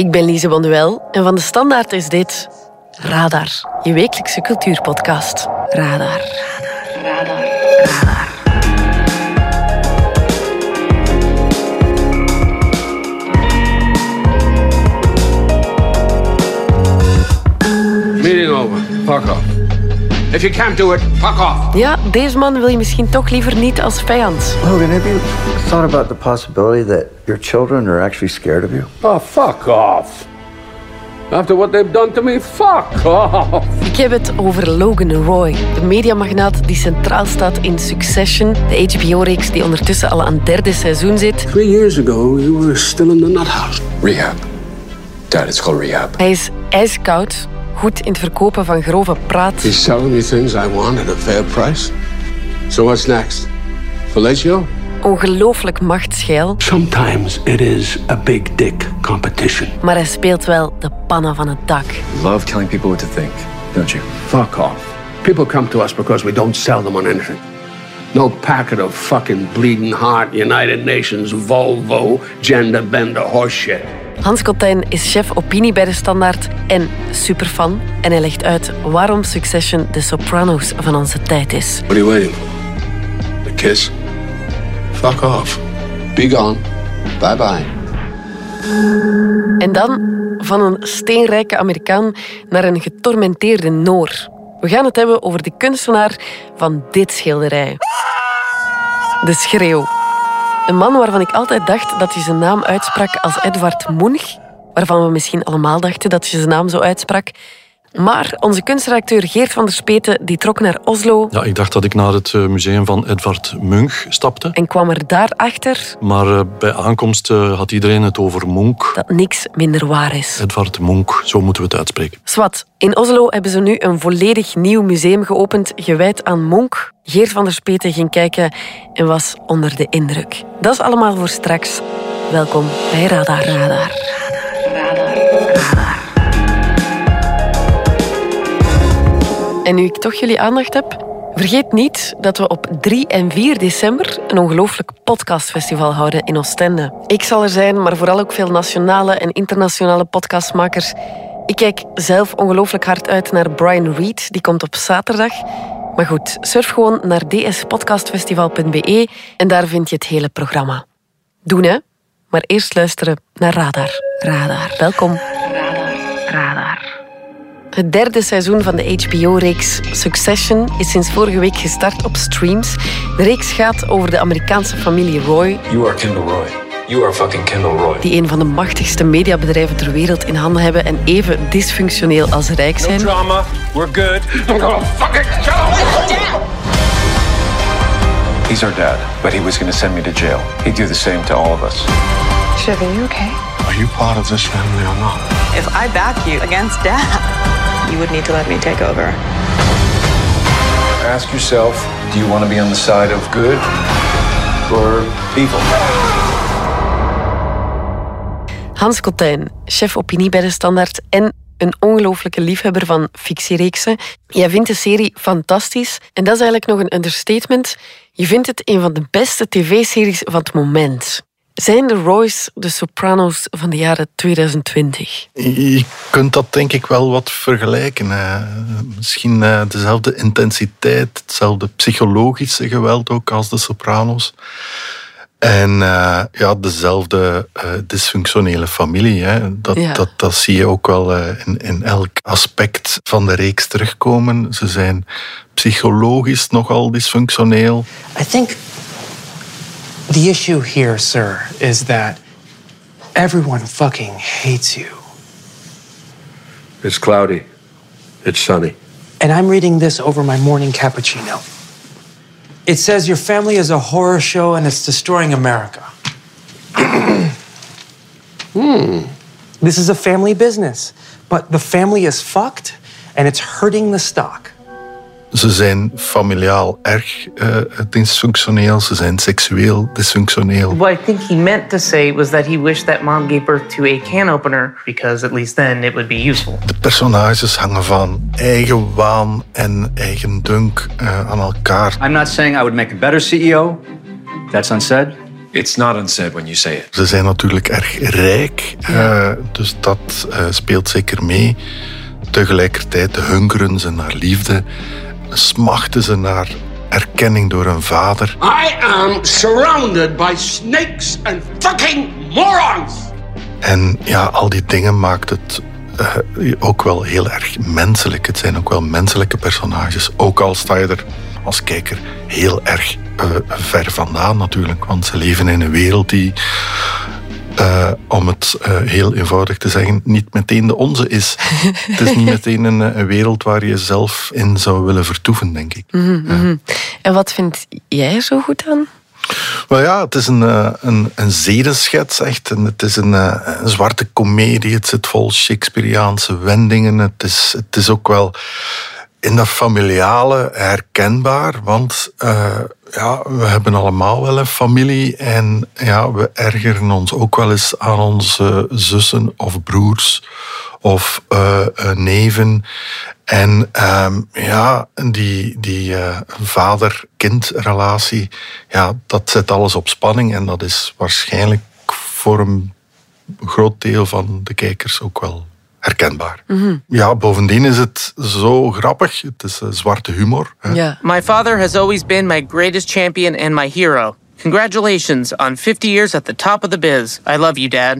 Ik ben Lise Bonduel en van de Standaard is dit Radar, je wekelijkse cultuurpodcast. Radar. Radar. Radar. Radar. Meeting over. Fuck off. If you can't do it, fuck off. Ja, deze man wil je misschien toch liever niet als vijand. Logan, have you thought about the possibility that your children are actually scared of you? Oh, fuck off. After what they've done to me, fuck off. Ik heb het over Logan Roy, de mediamagnaat die centraal staat in Succession, de HBO-reeks die ondertussen al aan het derde seizoen zit. Three years ago, you were still in the nut house. Rehab. Dad, it's called rehab. Hij is ijskoud, goed in het verkopen van grove praat. He's selling me things I want at a fair price. So what's next? Fellatio? Ongelooflijk machtsgeil, Sometimes it is a big dick competition. maar hij speelt wel de pannen van het dak. Love telling people what to think, don't you? Fuck off. People come to us because we don't sell them on anything. No packet of fucking bleeding heart, United Nations, Volvo, gender bender horseshit. Hans Kotijn is chef opinie bij de Standaard en superfan. En hij legt uit waarom Succession de Sopranos van onze tijd is. What are you waiting for? A kiss? Fuck off. Be gone. Bye bye. En dan van een steenrijke Amerikaan naar een getormenteerde Noor. We gaan het hebben over de kunstenaar van dit schilderij. De Schreeuw. Een man waarvan ik altijd dacht dat hij zijn naam uitsprak als Edvard Munch. Waarvan we misschien allemaal dachten dat hij zijn naam zo uitsprak. Maar onze kunstredacteur Geert van der Speten die trok naar Oslo Ja, ik dacht dat ik naar het eh, museum van Edvard Munch stapte. en kwam er daarachter Maar eh, bij aankomst eh, had iedereen het over Munch. dat niks minder waar is. Edvard Munch, zo moeten we het uitspreken. Swat, in Oslo hebben ze nu een volledig nieuw museum geopend, gewijd aan Monk. Geert van der Speten ging kijken en was onder de indruk. Dat is allemaal voor straks. Welkom bij Radar. Radar. En nu ik toch jullie aandacht heb, vergeet niet dat we op 3 en 4 december een ongelooflijk podcastfestival houden in Oostende. Ik zal er zijn, maar vooral ook veel nationale en internationale podcastmakers. Ik kijk zelf ongelooflijk hard uit naar Brian Reed, die komt op zaterdag. Maar goed, surf gewoon naar dspodcastfestival.be en daar vind je het hele programma. Doen hè? Maar eerst luisteren naar Radar. Radar. Welkom. Radar. Radar. Het derde seizoen van de HBO-reeks Succession is sinds vorige week gestart op streams. De reeks gaat over de Amerikaanse familie Roy, You are Kendall Roy. You are fucking Kendall Roy. die een van de machtigste mediabedrijven ter wereld in handen hebben en even dysfunctioneel als rijk zijn. drama. We're good. I'm gonna fucking kill him! He's our dad, but he was gonna send me to jail. He'd do the same to all of us. Sugar, you okay? Are you part of this family or not? If I back you against Dad, would need to let me take over. Ask yourself, do you want to be on the side of good or evil? Hans Kotijn, chef opinie bij de Standaard en een ongelooflijke liefhebber van fictiereeksen. Jij vindt de serie fantastisch en dat is eigenlijk nog een understatement. Je vindt het een van de beste tv-series van het moment. Zijn de Roy's de Sopranos van de jaren 2020? Je kunt dat denk ik wel wat vergelijken. eh. Misschien eh, dezelfde intensiteit, hetzelfde psychologische geweld ook als de Sopranos. En eh, ja, dezelfde eh, dysfunctionele familie. Hè. Dat, Ja. dat, dat zie je ook wel eh, in, in elk aspect van de reeks terugkomen. Ze zijn psychologisch nogal dysfunctioneel. I think the issue here, sir, is that everyone fucking hates you. It's cloudy. It's sunny. And I'm reading this over my morning cappuccino. It says your family is a horror show and it's destroying America. hmm. This is a family business, but the family is fucked and it's hurting the stock. Ze zijn familiaal erg eh, dysfunctioneel. Ze zijn seksueel dysfunctioneel. What I think he meant to say was that he wished that mom gave birth to a can opener because at least then it would be useful. De personages hangen van eigen waan en eigen dunk eh, aan elkaar. I'm not saying I would make a better CEO. That's unsaid. It's not unsaid when you say it. Ze zijn natuurlijk erg rijk, eh, dus dat eh, speelt zeker mee. Tegelijkertijd hunkeren ze naar liefde, smachten ze naar erkenning door een vader. I am surrounded by snakes and fucking morons! En ja, al die dingen maakt het eh, ook wel heel erg menselijk. Het zijn ook wel menselijke personages, ook al sta je er als kijker heel erg eh, ver vandaan natuurlijk. Want ze leven in een wereld die, eh, om het eh, heel eenvoudig te zeggen, niet meteen de onze is. het is niet meteen een, een wereld waar je zelf in zou willen vertoeven, denk ik. Mhm. En wat vind jij er zo goed aan? Maar ja, het is een, eh, een, een zedenschets echt. En het is een, eh, een zwarte komedie. Het zit vol Shakespeareaanse wendingen. Het is, het is ook wel in dat familiale herkenbaar. Want eh, ja, we hebben allemaal wel een familie. En ja, we ergeren ons ook wel eens aan onze zussen of broers of eh, neven. En ehm, ja, die, die eh, vader-kind-relatie, ja, dat zet alles op spanning. En dat is waarschijnlijk voor een groot deel van de kijkers ook wel herkenbaar. Ja, bovendien is het zo grappig. Het is eh, zwarte humor. hè. Ja. My father has always been my greatest champion and my hero. Congratulations on 50 years at the top of the biz. I love you, Dad.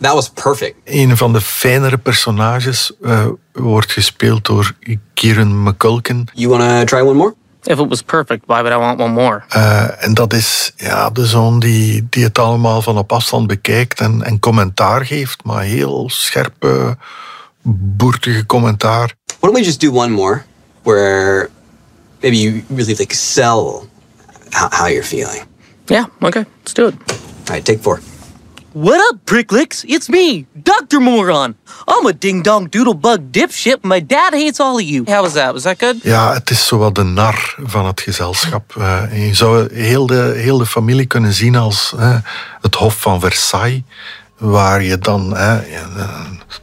That was perfect. Een van de fijnere personages eh, wordt gespeeld door Kieran McCulkin. You want to try one more? If it was perfect, why would I want one more? Eh, en dat is ja, de zoon die, die het allemaal van op afstand bekijkt en, en commentaar geeft, maar heel scherpe, boertige commentaar. Why don't we just do one more where maybe you really like sell how, how you're feeling? Yeah, okay, let's do it. All right, take four. What up, pricklicks? It's me, Dr. Moron. I'm a ding-dong doodle-bug dipshit. My dad hates all of you. How was that? Was that good? Ja, het is zowel de nar van het gezelschap. Eh, je zou heel de, heel de familie kunnen zien als eh, het Hof van Versailles, waar je dan eh,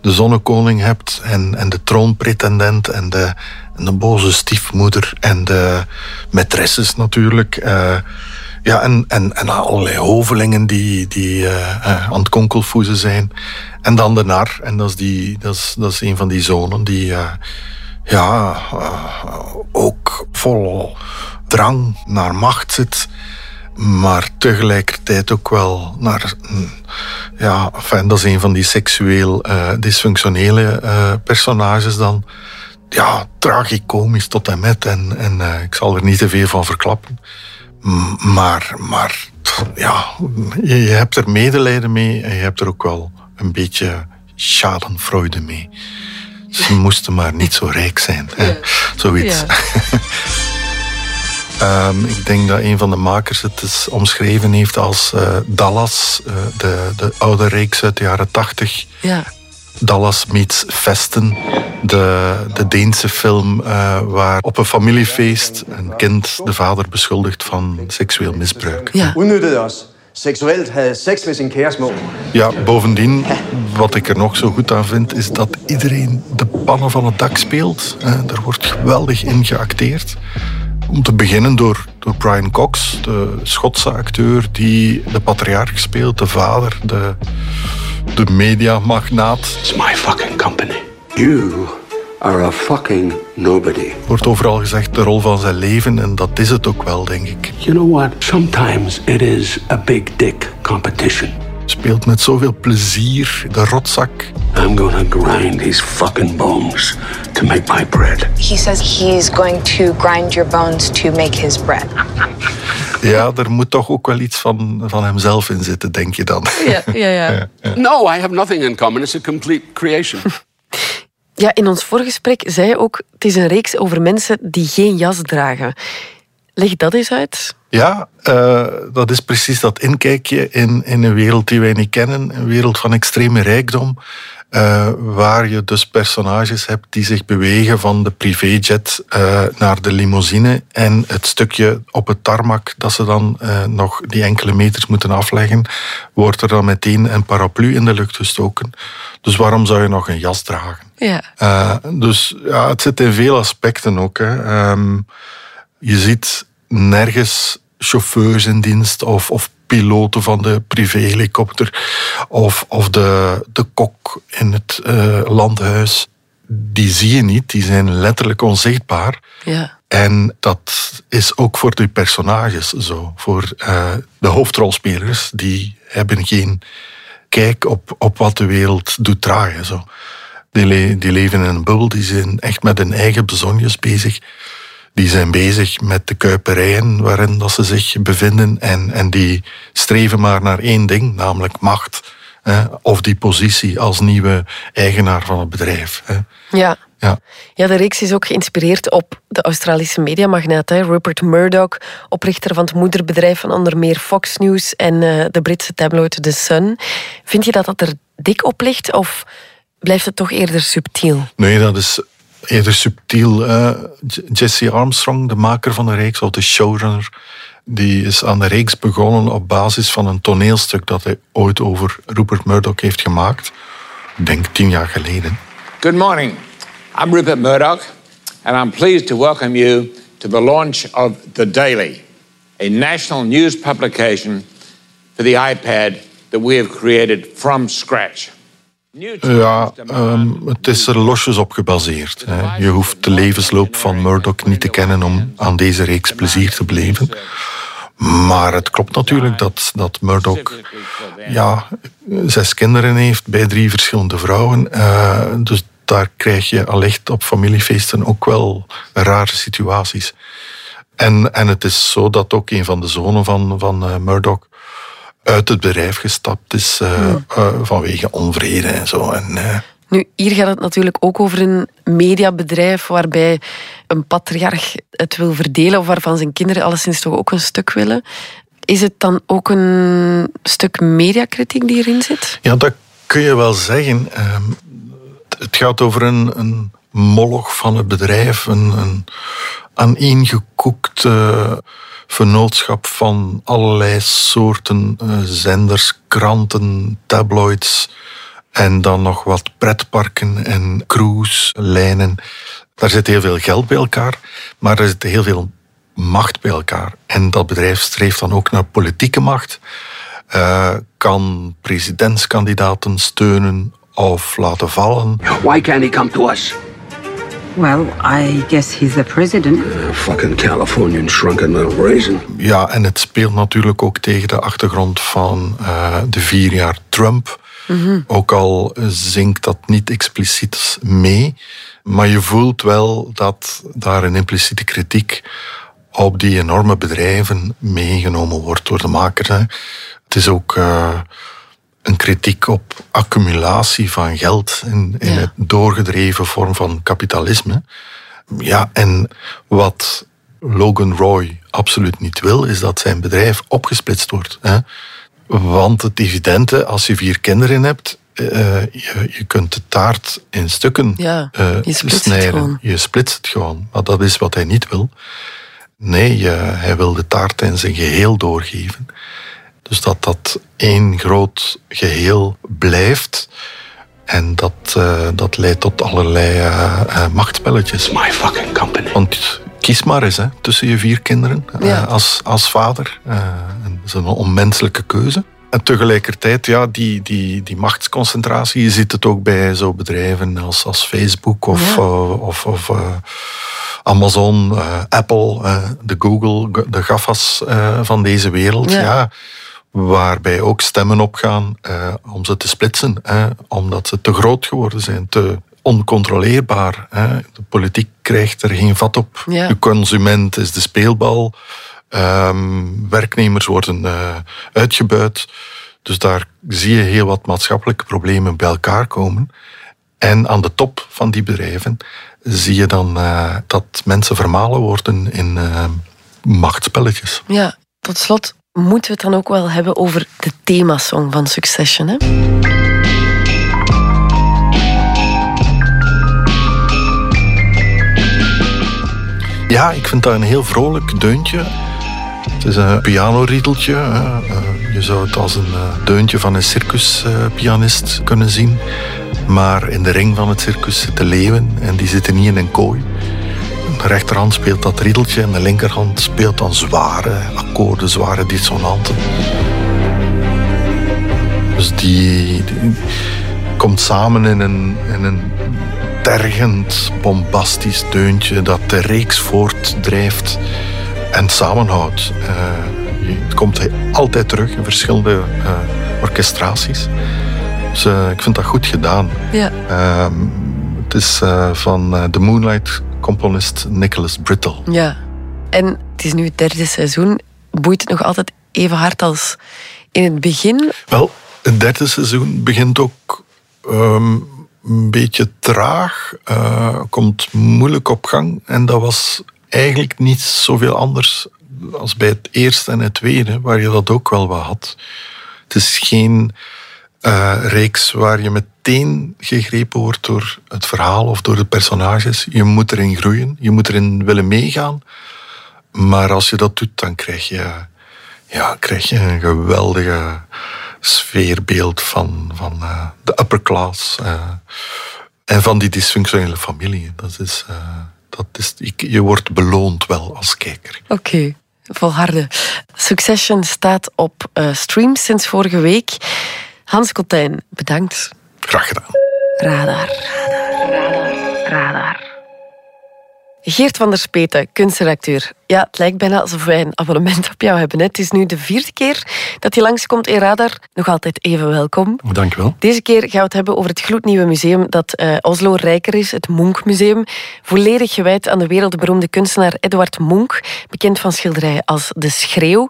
de zonnekoning hebt en, en de troonpretendent en de, en de boze stiefmoeder en de maîtresses natuurlijk. Ja, en, en, en allerlei hovelingen die, die eh, aan het konkelvoezen zijn. En dan de nar, en dat is, die, dat is, dat is een van die zonen die... eh, ja, ook vol drang naar macht zit, maar tegelijkertijd ook wel naar. mm, Ja, enfin, dat is een van die seksueel dysfunctionele personages dan. Ja, tragicomisch tot en met. En, en ik zal er niet te veel van verklappen. Maar, maar ja, je, hebt er medelijden mee en je hebt er ook wel een beetje schadenfreude mee. Ze moesten maar niet zo rijk zijn. Hè? Zoiets. Ehm, ik denk dat een van de makers het is omschreven heeft als eh, Dallas, eh, de, de oude reeks uit de jaren tachtig. Ja. Dallas meets Vesten, de, de Deense film eh, waar op een familiefeest een kind de vader beschuldigt van seksueel misbruik. Ja. udnyttede os. Seksuelt havde sex med sin kære små. Ja, bovendien, wat ik er nog zo goed aan vind, is dat iedereen de pannen van het dak speelt. Eh, er wordt geweldig in geacteerd. Om te beginnen door, door Brian Cox, de Schotse acteur die de patriarch speelt, de vader, de, de mediamagnaat. It's my fucking company. You are a fucking nobody. Wordt overal gezegd de rol van zijn leven en dat is het ook wel, denk ik. You know what? Sometimes it is a big dick competition. Speelt met zoveel plezier, de rotzak. I'm gonna grind these fucking bones to make my bread. He says he's going to grind your bones to make his bread. Ja, er moet toch ook wel iets van, van hemzelf in zitten, denk je dan. Ja, ja, ja. No, I have nothing in common. It's a complete creation. Ja, in ons voorgesprek zei je ook, het is een reeks over mensen die geen jas dragen. Leg dat eens uit. Ja, eh, dat is precies dat inkijkje in, in een wereld die wij niet kennen. Een wereld van extreme rijkdom. eh, waar je dus personages hebt die zich bewegen van de privéjet eh, naar de limousine. En het stukje op het tarmac dat ze dan nog die enkele meters moeten afleggen, wordt er dan meteen een paraplu in de lucht gestoken. Dus waarom zou je nog een jas dragen? Ja. Dus ja, het zit in veel aspecten ook. Hè. Ehm, je ziet nergens chauffeurs in dienst of, of piloten van de privéhelikopter of, of de, de kok in het uh, landhuis. Die zie je niet, die zijn letterlijk onzichtbaar. Ja. En dat is ook voor de personages zo. Voor uh, de hoofdrolspelers, die hebben geen kijk op, op wat de wereld doet draaien. Zo. Die, le die leven in een bubbel, die zijn echt met hun eigen bezonjes bezig. Die zijn bezig met de kuiperijen waarin dat ze zich bevinden. En, en die streven maar naar één ding, namelijk macht. Hè, of die positie als nieuwe eigenaar van het bedrijf. Hè. Ja. Ja. ja, de reeks is ook geïnspireerd op de Australische mediamagnaat Rupert Murdoch, oprichter van het moederbedrijf van onder meer Fox News en uh, de Britse tabloid The Sun. Vind je dat dat er dik op ligt of blijft het toch eerder subtiel? Nee, dat is eerder subtiel. Uh, Jesse Armstrong, de maker van de reeks, of de showrunner, die is aan de reeks begonnen op basis van een toneelstuk dat hij ooit over Rupert Murdoch heeft gemaakt. Ik denk tien jaar geleden. Good morning. I'm Rupert Murdoch, and I'm pleased to welcome you to the launch of The Daily, a national news publication for the iPad that we have created from scratch. Ja, um, het is er losjes op gebaseerd. Hè. Je hoeft de levensloop van Murdoch niet te kennen om aan deze reeks plezier te beleven. Maar het klopt natuurlijk dat, dat Murdoch ja, zes kinderen heeft bij drie verschillende vrouwen. Uh, dus daar krijg je allicht op familiefeesten ook wel rare situaties. En, en het is zo dat ook een van de zonen van, van uh, Murdoch uit het bedrijf gestapt is uh, uh, vanwege onvrede en zo. En, nu, hier gaat het natuurlijk ook over een mediabedrijf waarbij een patriarch het wil verdelen of waarvan zijn kinderen alleszins toch ook een stuk willen. Is het dan ook een stuk mediakritiek die erin zit? Ja, dat kun je wel zeggen. Ehm, het gaat over een, een moloch van het bedrijf, een, een aaneengekoekt uh, vernootschap van allerlei soorten uh, zenders, kranten, tabloids en dan nog wat pretparken en cruiselijnen. Daar zit heel veel geld bij elkaar, maar er zit heel veel macht bij elkaar. En dat bedrijf streeft dan ook naar politieke macht. Uh, kan presidentskandidaten steunen of laten vallen. Why can't he come to us? Well, I guess he's the president. Uh, fucking Californian shrunken raisin. Ja, en het speelt natuurlijk ook tegen de achtergrond van uh, de vier jaar Trump. Mm -hmm. Ook al zinkt dat niet expliciet mee. Maar je voelt wel dat daar een impliciete kritiek op die enorme bedrijven meegenomen wordt door de maker. Hè. Het is ook uh, een kritiek op accumulatie van geld in, in ja. het doorgedreven vorm van kapitalisme. Ja, en wat Logan Roy absoluut niet wil, is dat zijn bedrijf opgesplitst wordt. Hè. Want het dividende, als je vier kinderen hebt, uh, je, je, kunt de taart in stukken ja, uh, je snijden. Je splitst het gewoon. Maar dat is wat hij niet wil. Nee, uh, hij wil de taart in zijn geheel doorgeven. Dus dat dat één groot geheel blijft. En dat, uh, dat leidt tot allerlei uh, uh, machtspelletjes. My fucking company. Want kies maar eens hè, tussen je vier kinderen ja. als, als vader. dat is een onmenselijke keuze. En tegelijkertijd, ja, die, die, die machtsconcentratie, je ziet het ook bij zo bedrijven als, als Facebook of, ja. of, of Amazon, Apple, de Google, de GAFA's van deze wereld. Ja. ja waarbij ook stemmen opgaan uh, om ze te splitsen, omdat ze te groot geworden zijn, te oncontroleerbaar. De politiek krijgt er geen vat op. Ja. De consument is de speelbal. Um, werknemers worden uh, uitgebuit. Dus daar zie je heel wat maatschappelijke problemen bij elkaar komen. En aan de top van die bedrijven zie je dan uh, dat mensen vermalen worden in machtspelletjes. Ja, tot slot, moeten we het dan ook wel hebben over de themasong van Succession. Hè? Ja, ik vind dat een heel vrolijk deuntje. Het is een pianoriedeltje. Je zou het als een deuntje van een circuspianist kunnen zien. Maar in de ring van het circus zitten leeuwen en die zitten niet in een kooi. De rechterhand speelt dat riedeltje en de linkerhand speelt dan zware akkoorden, zware dissonanten. Dus die, die komt samen in een, in een tergend, bombastisch deuntje dat de reeks voortdrijft en samenhoudt. Uh, het komt altijd terug in verschillende uh, orchestraties. Dus uh, ik vind dat goed gedaan. Ja. Ehm, het is van de Moonlight-componist Nicholas Brittle. Ja. En het is nu het derde seizoen. Boeit het nog altijd even hard als in het begin? Wel, het derde seizoen begint ook ehm, een beetje traag, uh, komt moeilijk op gang. En dat was eigenlijk niet zoveel anders als bij het eerste en het tweede, waar je dat ook wel wat had. Het is geen uh, reeks waar je meteen gegrepen wordt door het verhaal of door de personages. Je moet erin groeien, je moet erin willen meegaan. Maar als je dat doet, dan krijg je, ja, krijg je een geweldige sfeerbeeld van, van uh, de upper class. Uh, en van die dysfunctionele familie. Dat is, dat is, je wordt beloond wel als kijker. Oké. Okay. Volharden. Succession staat op stream sinds vorige week. Hans Kotijn, bedankt. Graag gedaan. Radar. Radar. Radar. Radar. Geert van der Speten, kunstredacteur. Ja, het lijkt bijna alsof wij een abonnement op jou hebben. Het is nu de vierde keer dat je langskomt in Radar. Nog altijd even welkom. Dank je wel. Deze keer gaan we het hebben over het gloednieuwe museum dat uh, Oslo rijker is, het Munch Museum. Volledig gewijd aan de wereldberoemde kunstenaar Edward Munch, bekend van schilderijen als De Schreeuw.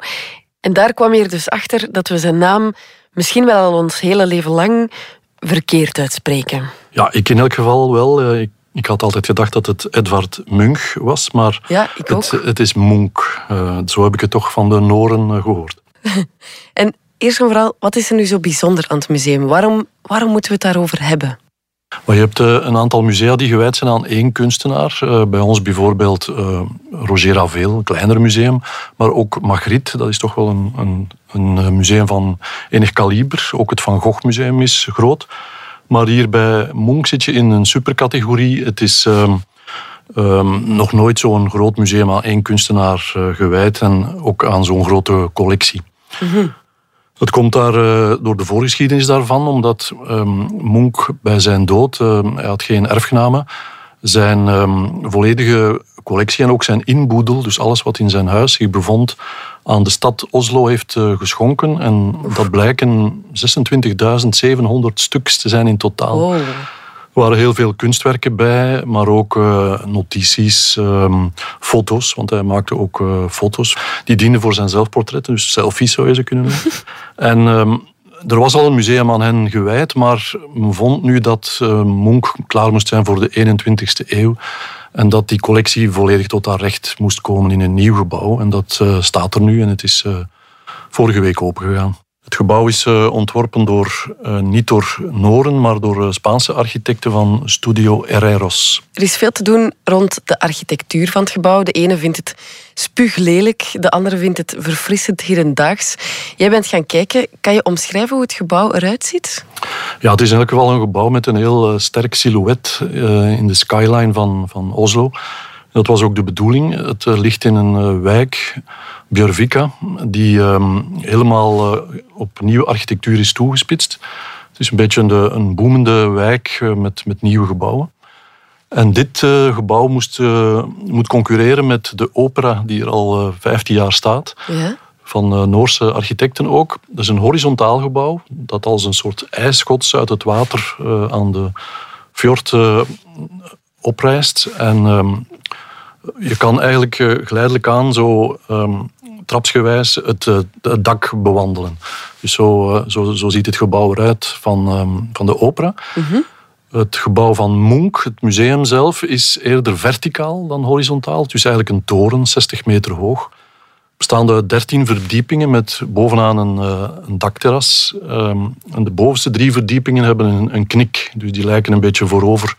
En daar kwam je er dus achter dat we zijn naam misschien wel al ons hele leven lang verkeerd uitspreken. Ja, ik in elk geval wel. Eh, ik ik had altijd gedacht dat het Edvard Munch was, maar ja, ik het, het, is Munch. Uh, zo heb ik het toch van de Noren uh, gehoord. en eerst en vooral, wat is er nu zo bijzonder aan het museum? Waarom, waarom moeten we het daarover hebben? Maar je hebt uh, een aantal musea die gewijd zijn aan één kunstenaar. bij ons bijvoorbeeld Roger Ravel, een kleiner museum. Maar ook Magritte, dat is toch wel een, een, een museum van enig kaliber. Ook het Van Gogh Museum is groot. Maar hier bij Monk zit je in een supercategorie. Het is um, um, nog nooit zo'n groot museum aan één kunstenaar gewijd en ook aan zo'n grote collectie. Mm. Het komt daar uh, door de voorgeschiedenis daarvan, omdat um, bij zijn dood, uh, hij had geen erfgenamen, zijn volledige collectie en ook zijn inboedel, dus alles wat in zijn huis zich bevond, aan de stad Oslo heeft uh, geschonken. En dat blijken 26.700 stuks te zijn in totaal. Oh. Er waren heel veel kunstwerken bij, maar ook uh, notities, um, foto's, want hij maakte ook uh, foto's. Die dienden voor zijn zelfportretten, dus selfies zou je ze kunnen noemen. en um, er was al een museum aan hen gewijd, maar men vond nu dat uh, Munch klaar moest zijn voor de 21ste eeuw. En dat die collectie volledig tot haar recht moest komen in een nieuw gebouw. En dat staat er nu en het is vorige week opengegaan. Het gebouw is uh, ontworpen door, niet door Noren, maar door Spaanse architecten van Studio Herreros. Er is veel te doen rond de architectuur van het gebouw. De ene vindt het spuuglelijk, de andere vindt het verfrissend hedendaags. Jij bent gaan kijken. Kan je omschrijven hoe het gebouw eruit ziet? Ja, het is in elk geval een gebouw met een heel sterk silhouet in de skyline van, van Oslo. Dat was ook de bedoeling. Het ligt in een wijk, Björvika, die um, helemaal uh, op nieuwe architectuur is toegespitst. Het is een beetje een, een boemende wijk uh, met, met nieuwe gebouwen. En dit uh, gebouw moest, moet concurreren met de opera die er al 15 jaar staat. Ja? Van Noorse architecten ook. Dat is een horizontaal gebouw dat als een soort ijsschots uit het water aan de fjord oprijst. En um, je kan eigenlijk geleidelijk aan zo um, trapsgewijs het, eh, het, dak bewandelen. Dus zo, eh, zo, zo ziet het gebouw eruit van, ehm, van de opera. Mhm. Het gebouw van Munch, het museum zelf, is eerder verticaal dan horizontaal. Het is eigenlijk een toren, 60 meter hoog. Bestaande uit 13 verdiepingen met bovenaan een, een dakterras. Um, en de bovenste drie verdiepingen hebben een, een, knik, dus die lijken een beetje voorover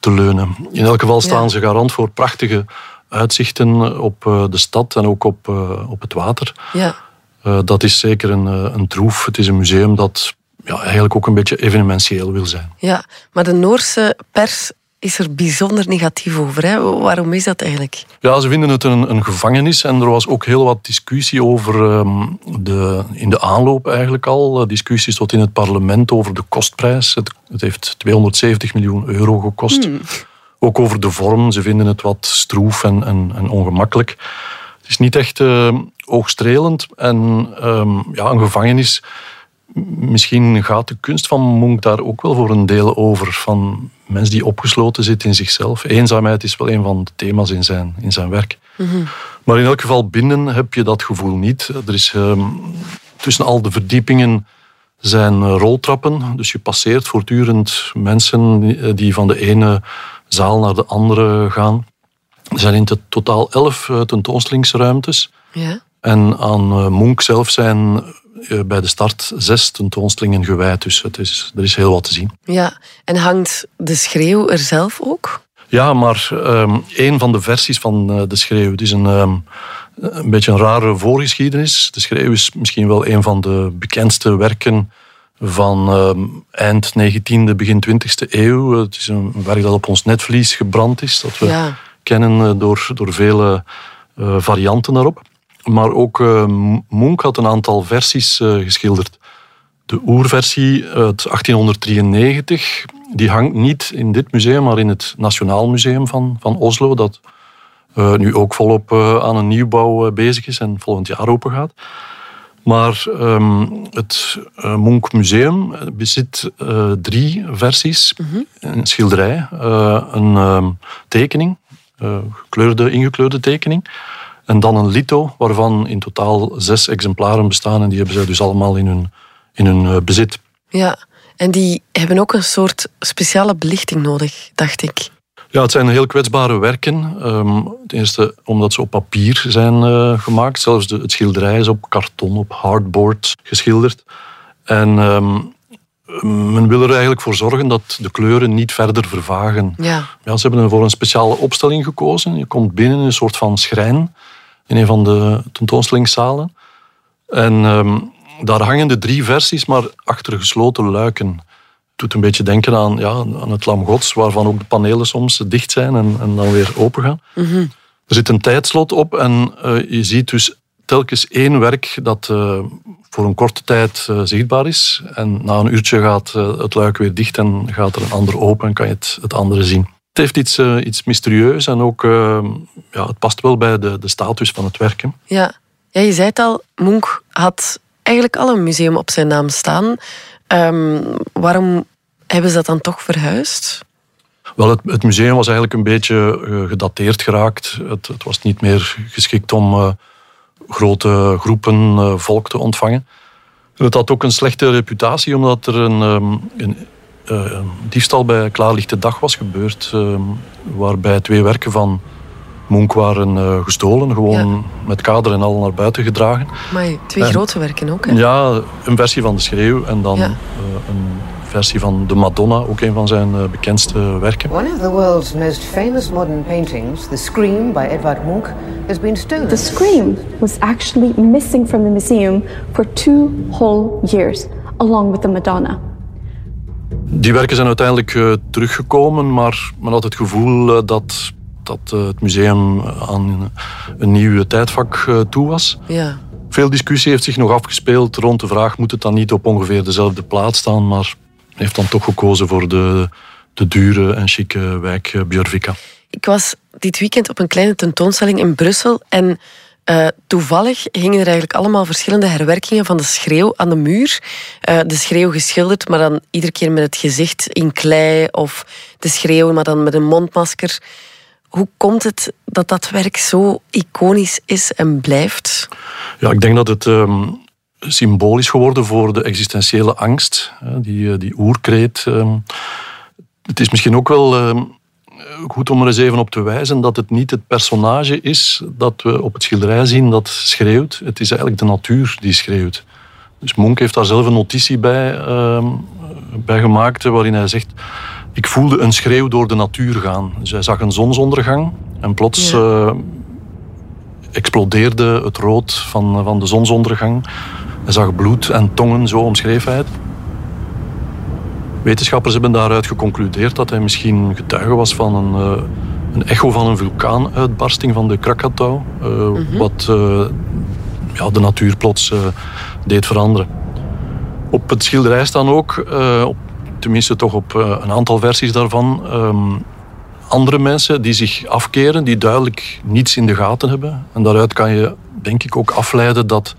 te leunen. In elk geval staan ja. ze garant voor prachtige uitzichten op eh, de stad en ook op, eh, op het water. Ja. Eh, dat is zeker een, een troef. Het is een museum dat ja, eigenlijk ook een beetje evenementieel wil zijn. Ja, maar de Noorse pers is er bijzonder negatief over. Hè? Waarom is dat eigenlijk? Ja, ze vinden het een, een gevangenis en er was ook heel wat discussie over ehm, de, in de aanloop eigenlijk al. Discussies tot in het parlement over de kostprijs. Het, het heeft 270 miljoen euro gekost. Hmm. Ook over de vorm. Ze vinden het wat stroef en, en, en ongemakkelijk. Het is niet echt uh, oogstrelend. En ehm, ja, een gevangenis... Misschien gaat de kunst van Munch daar ook wel voor een deel over. Van mensen die opgesloten zitten in zichzelf. Eenzaamheid is wel een van de thema's in zijn, in zijn werk. Mhm. Maar in elk geval binnen heb je dat gevoel niet. Er is ehm, tussen al de verdiepingen zijn eh, roltrappen. Dus je passeert voortdurend mensen die- die van de ene zaal naar de andere gaan. Er zijn in het totaal elf eh, tentoonstellingsruimtes. Ja. En aan eh, Munch zelf zijn eh, bij de start zes tentoonstellingen gewijd. Dus het is, er is heel wat te zien. ja. En hangt de schreeuw er zelf ook? Ja, maar ehm, een van de versies van eh, De Schreeuw, het is een, ehm, een beetje een rare voorgeschiedenis. De Schreeuw is misschien wel een van de bekendste werken van ehm, eind 19e, begin 20e eeuw. Het is een werk dat op ons netvlies gebrand is, dat we Ja. kennen eh, door, door vele eh, varianten daarop. Maar ook eh, Munch had een aantal versies eh, geschilderd. De oerversie uit 1893, die hangt niet in dit museum, maar in het Nationaal Museum van, van Oslo, dat eh, nu ook volop aan een nieuwbouw bezig is en volgend jaar open gaat. Maar ehm, het eh, Munch Museum bezit drie versies. Een schilderij, een ehm, tekening, gekleurde, ingekleurde tekening. En dan een litho, waarvan in totaal zes exemplaren bestaan. En die hebben zij dus allemaal in hun, in hun eh, bezit. Ja. En die hebben ook een soort speciale belichting nodig, dacht ik. Ja, het zijn heel kwetsbare werken. Ehm, ten eerste omdat ze op papier zijn eh, gemaakt. Zelfs de, het schilderij is op karton, op hardboard geschilderd. En ehm, men wil er eigenlijk voor zorgen dat de kleuren niet verder vervagen. Ja. Ja, ze hebben ervoor een speciale opstelling gekozen. Je komt binnen in een soort van schrijn in een van de tentoonstellingszalen. En ehm, daar hangen de drie versies, maar achter gesloten luiken. doet een beetje denken aan, ja, aan het Lam Gods, waarvan ook de panelen soms dicht zijn en, en dan weer open gaan. Mhm. Er zit een tijdslot op en eh, je ziet dus telkens één werk dat eh, voor een korte tijd eh, zichtbaar is. En na een uurtje gaat het luik weer dicht en gaat er een ander open en kan je het, het andere zien. Het heeft iets, eh, iets mysterieus en ook eh, ja, het past wel bij de, de status van het werk. hè. Ja. ja, je zei het al, Munch had eigenlijk al een museum op zijn naam staan. Ehm, waarom hebben ze dat dan toch verhuisd? Wel, het, het museum was eigenlijk een beetje eh, gedateerd geraakt. Het, het was niet meer geschikt om eh, grote groepen volk te ontvangen. En het had ook een slechte reputatie, omdat er een, ehm, een, eh, diefstal bij klaarlichte dag was gebeurd, ehm, waarbij twee werken van Munch waren eh, gestolen, gewoon met kader en al naar buiten gedragen. Maar twee En- grote werken ook, hè? Ja, een versie van De Schreeuw en dan Ja. eh, een versie van De Madonna, ook een van zijn eh, bekendste werken. One of the world's most famous modern paintings, The Scream by Edvard Munch, has been stolen. The Scream was actually missing from the museum for two whole years, along with the Madonna. Die werken zijn uiteindelijk eh, teruggekomen, maar men had het gevoel eh, dat, dat eh, het museum aan een nieuw tijdvak toe was. Ja. Veel discussie heeft zich nog afgespeeld rond de vraag: moet het dan niet op ongeveer dezelfde plaats staan? Maar men heeft dan toch gekozen voor de, de dure en chique wijk Björvika. Ik was dit weekend op een kleine tentoonstelling in Brussel en eh, toevallig hingen er eigenlijk allemaal verschillende herwerkingen van de schreeuw aan de muur. Eh, de schreeuw geschilderd, maar dan iedere keer met het gezicht in klei of de schreeuw, maar dan met een mondmasker. Hoe komt het dat dat werk zo iconisch is en blijft? Ja, ik denk dat het ehm, symbool is geworden voor de existentiële angst, die, eh, die oerkreet. ehm. het is misschien ook wel ehm, goed om er eens even op te wijzen dat het niet het personage is dat we op het schilderij zien dat schreeuwt. Het is eigenlijk de natuur die schreeuwt. Dus Monk heeft daar zelf een notitie bij, ehm, bij gemaakt waarin hij zegt ik voelde een schreeuw door de natuur gaan. Dus hij zag een zonsondergang en plots Ja. eh, explodeerde het rood van, van de zonsondergang. Hij zag bloed en tongen, zo omschreef hij het. Wetenschappers hebben daaruit geconcludeerd dat hij misschien getuige was van een, uh, een echo van een vulkaanuitbarsting van de Krakatau, uh, mm-hmm. wat uh, ja, de natuur plots deed veranderen. Op het schilderij staan ook, op, tenminste toch op een aantal versies daarvan, um, andere mensen die zich afkeren, die duidelijk niets in de gaten hebben. En daaruit kan je denk ik ook afleiden dat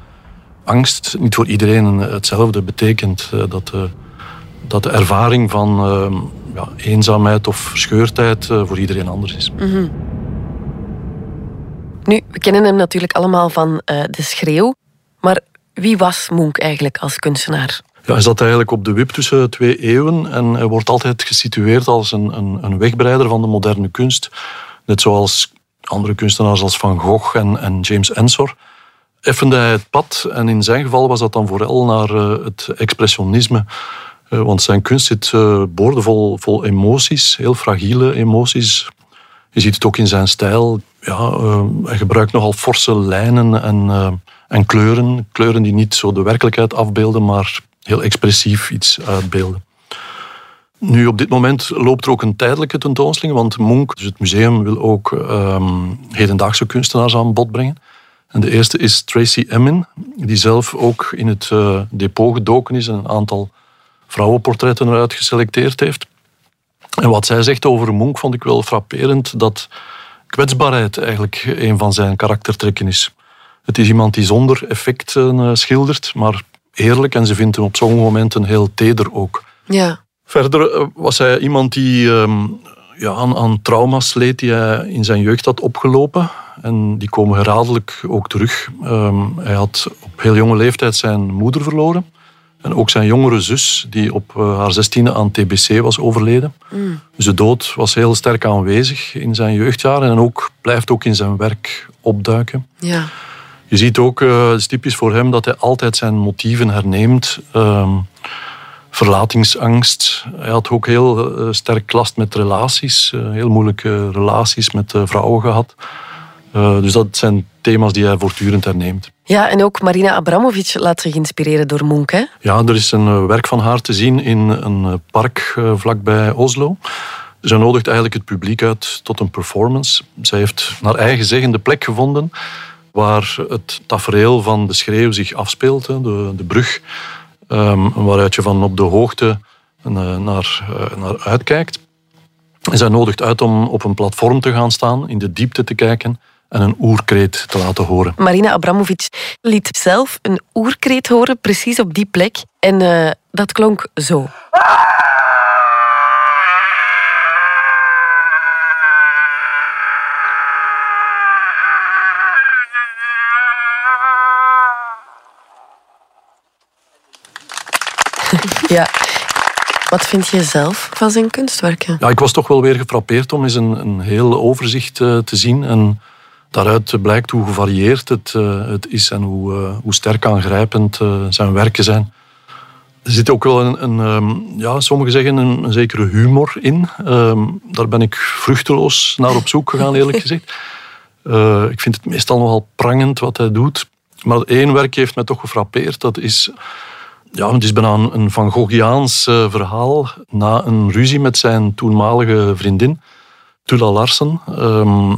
angst niet voor iedereen hetzelfde betekent. Dat dat de ervaring van uh, ja, eenzaamheid of verscheurdheid uh, voor iedereen anders is. Mm -hmm. Nu, we kennen hem natuurlijk allemaal van uh, De Schreeuw. Maar wie was Munch eigenlijk als kunstenaar? Ja, hij zat eigenlijk op de wip tussen twee eeuwen en hij wordt altijd gesitueerd als een, een, een wegbreider van de moderne kunst. Net zoals andere kunstenaars als Van Gogh en, en James Ensor effende hij het pad. En in zijn geval was dat dan vooral naar het expressionisme. Eh, want zijn kunst zit uh, boordevol vol emoties, heel fragiele emoties. Je ziet het ook in zijn stijl. Ja, uh, hij gebruikt nogal forse lijnen en, en kleuren. Kleuren die niet zo de werkelijkheid afbeelden, maar heel expressief iets uitbeelden. Nu, op dit moment loopt er ook een tijdelijke tentoonstelling, want Munch, dus het museum, wil ook um, hedendaagse kunstenaars aan bod brengen. En de eerste is Tracy Emin, die zelf ook in het depot gedoken is en een aantal vrouwenportretten eruit geselecteerd heeft. En wat zij zegt over Munch vond ik wel frapperend, dat kwetsbaarheid eigenlijk een van zijn karaktertrekken is. Het is iemand die zonder effecten eh, schildert, maar eerlijk en ze vindt hem op sommige momenten heel teder ook. Ja. Verder eh, was hij iemand die um, ja, aan, aan trauma's leed die hij in zijn jeugd had opgelopen. En die komen herhaaldelijk ook terug. Um, hij had op heel jonge leeftijd zijn moeder verloren. En ook zijn jongere zus, die op eh, haar zestiende aan TBC was overleden. Mm. Dus de dood was heel sterk aanwezig in zijn jeugdjaren en ook, blijft ook in zijn werk opduiken. Ja. Je ziet ook, uh, het is typisch voor hem, dat hij altijd zijn motieven herneemt. Uh, verlatingsangst. Hij had ook heel uh, sterk last met relaties, heel moeilijke relaties met vrouwen gehad. Dus dat zijn thema's die hij voortdurend herneemt. Ja, en ook Marina Abramovic laat zich inspireren door Munch. Hè? Ja, er is een eh, werk van haar te zien in een eh, park eh, vlakbij Oslo. Ze nodigt eigenlijk het publiek uit tot een performance. Zij heeft naar eigen zeggen de plek gevonden waar het tafereel van de schreeuw zich afspeelt, de, de brug, ehm, waaruit je van op de hoogte naar, naar uitkijkt. En zij nodigt uit om op een platform te gaan staan, in de diepte te kijken en een oerkreet te laten horen. Marina Abramovic liet zelf een oerkreet horen, precies op die plek. En uh, dat klonk zo. ja. Wat vind je zelf van zijn kunstwerken? Ja, ik was toch wel weer gefrappeerd om eens een, een heel overzicht uh, te zien. En daaruit blijkt hoe gevarieerd het, uh, het is en hoe, uh, hoe sterk aangrijpend zijn werken zijn. Er zit ook wel een, een um, ja, sommigen zeggen een, een, zekere humor in. Um, daar ben ik vruchteloos naar op zoek gegaan, eerlijk gezegd. ik vind het meestal nogal prangend wat hij doet. Maar één werk heeft mij toch gefrappeerd. Dat is ja, het is bijna een Van Goghiaans eh, verhaal. Na een ruzie met zijn toenmalige vriendin, Tula Larsen, ehm,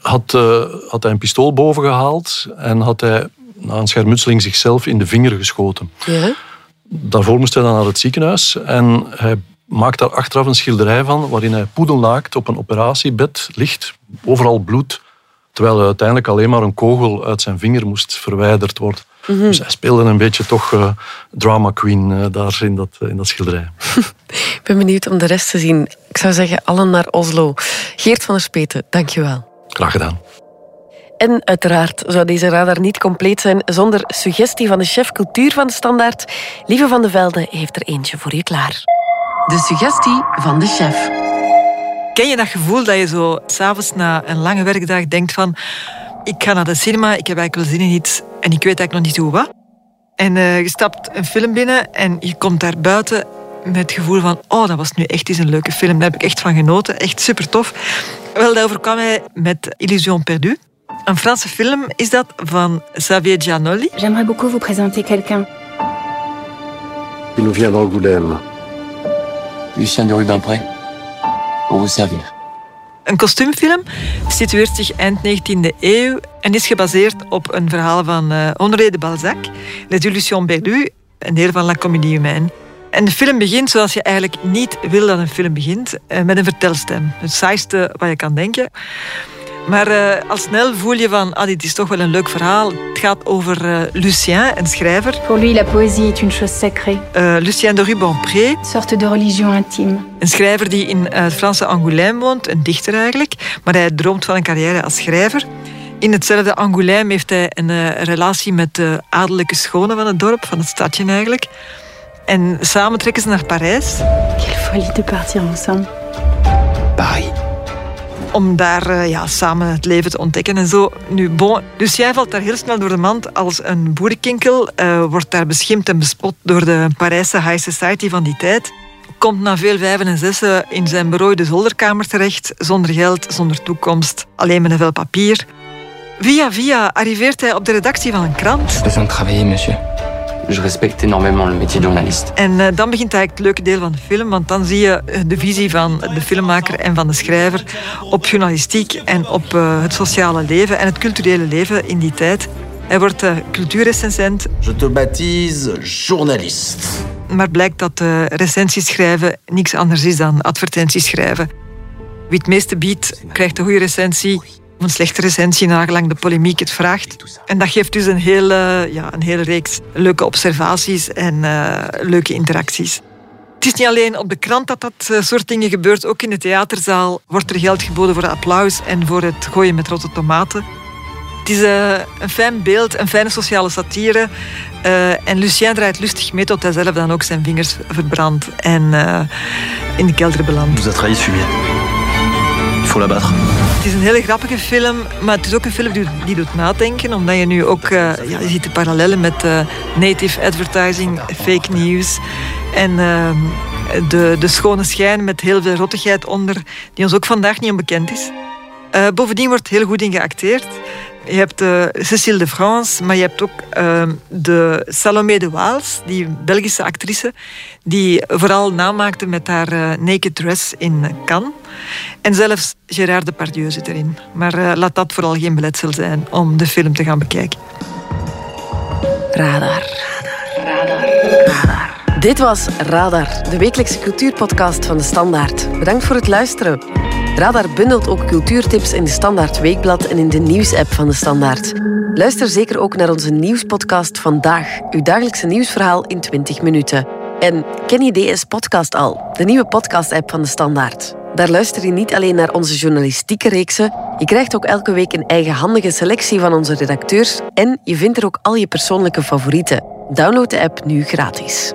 had, uh, had hij een pistool boven gehaald en had hij na een schermutseling zichzelf in de vinger geschoten. Ja. Daarvoor moest hij dan naar het ziekenhuis en hij maakt daar achteraf een schilderij van waarin hij poedelnaakt op een operatiebed ligt, overal bloed, terwijl uiteindelijk alleen maar een kogel uit zijn vinger moest verwijderd worden. Mm -hmm. Dus hij speelde een beetje toch uh, drama queen uh, daar in dat, uh, in dat schilderij. Ik ben benieuwd om de rest te zien. Ik zou zeggen, allen naar Oslo. Geert van der Speten, dankjewel. Graag gedaan. En uiteraard zou deze radar niet compleet zijn zonder suggestie van de chef cultuur van de Standaard. Lieve van de Velde heeft er eentje voor je klaar. De suggestie van de chef. Ken je dat gevoel dat je zo s'avonds na een lange werkdag denkt van ik ga naar de cinema, ik heb eigenlijk wel zin in iets en ik weet eigenlijk nog niet hoe wat. En uh, je stapt een film binnen en je komt daar buiten met het gevoel van oh, dat was nu echt eens een leuke film. Daar heb ik echt van genoten. Echt super tof. Wel, dat overkwam mij met Illusion perdue. Een Franse film is dat van Xavier Giannoli. J'aimerais beaucoup vous présenter quelqu'un. Il nous vient d'Angoulême. Lucien de Rubempré, pour vous servir. Een kostuumfilm situeert zich eind 19e eeuw en is gebaseerd op een verhaal van uh, Honoré de Balzac, Les Illusions perdues, een deel van La Comédie Humaine. En de film begint zoals je eigenlijk niet wil dat een film begint, uh, met een vertelstem. Het saaiste wat je kan denken. Maar uh, al snel voel je van, ah, dit is toch wel een leuk verhaal. Het gaat over uh, Lucien, een schrijver. Pour lui, la poésie est une chose sacrée. Uh, Lucien de Rubempré. Une sorte de religion intime. Een schrijver die in het Franse Angoulême woont, een dichter eigenlijk. Maar hij droomt van een carrière als schrijver. In hetzelfde Angoulême heeft hij een relatie met de adellijke schone van het dorp, van het stadje eigenlijk. En samen trekken ze naar Parijs. Quelle folie de partir ensemble. Paris om daar uh, ja, samen het leven te ontdekken en zo. Nu, bon, dus jij valt daar heel snel door de mand als een boerenkinkel, uh, wordt daar beschimpt en bespot door de Parijse high society van die tijd. Komt na veel vijven en zessen in zijn berooide zolderkamer terecht, zonder geld, zonder toekomst, alleen met een vel papier. Via via arriveert hij op de redactie van een krant. Je besoin de travailler, monsieur. Je respecte énormément le métier de journaliste. En uh, dan begint eigenlijk het leuke deel van de film, want dan zie je de visie van de filmmaker en van de schrijver op journalistiek en op uh, het sociale leven en het culturele leven in die tijd. Hij wordt uh, cultuurrecensent. Je te baptise journaliste. Maar blijkt dat uh, recensies schrijven niks anders is dan advertenties schrijven. Wie het meeste biedt, krijgt een goede recensie een slechte recensie nagelang de polemiek het vraagt. En dat geeft dus een hele, ja, een hele reeks leuke observaties en uh, leuke interacties. Het is niet alleen op de krant dat dat uh, soort dingen gebeurt. Ook in de theaterzaal wordt er geld geboden voor applaus en voor het gooien met rotte tomaten. Het is uh, een fijn beeld, een fijne sociale satire. en Lucien draait lustig mee tot hij zelf dan ook zijn vingers verbrandt en in de kelder belandt. Vous Het is een hele grappige film, maar het is ook een film die, doet nadenken. Omdat je nu ook, uh, ja, je ziet de parallellen met uh, native advertising, fake news. En uh, de, de schone schijn met heel veel rottigheid onder, die ons ook vandaag niet onbekend is. bovendien wordt heel goed in geacteerd. Je hebt uh, Cécile de France, maar je hebt ook uh, de Salomé de Waals, die Belgische actrice, die vooral namaakte met haar naked dress in Cannes. En zelfs Gérard Depardieu zit erin. Maar laat dat vooral geen beletsel zijn om de film te gaan bekijken. Radar. Radar. Radar. Dit was Radar, de wekelijkse cultuurpodcast van de Standaard. Bedankt voor het luisteren. Radar bundelt ook cultuurtips in de Standaard Weekblad en in de nieuwsapp van de Standaard. Luister zeker ook naar onze nieuwspodcast Vandaag, uw dagelijkse nieuwsverhaal in 20 minuten. En ken je DS Podcast al, de nieuwe podcast-app van de Standaard? Daar luister je niet alleen naar onze journalistieke reeksen, je krijgt ook elke week een eigenhandige selectie van onze redacteurs en je vindt er ook al je persoonlijke favorieten. Download de app nu gratis.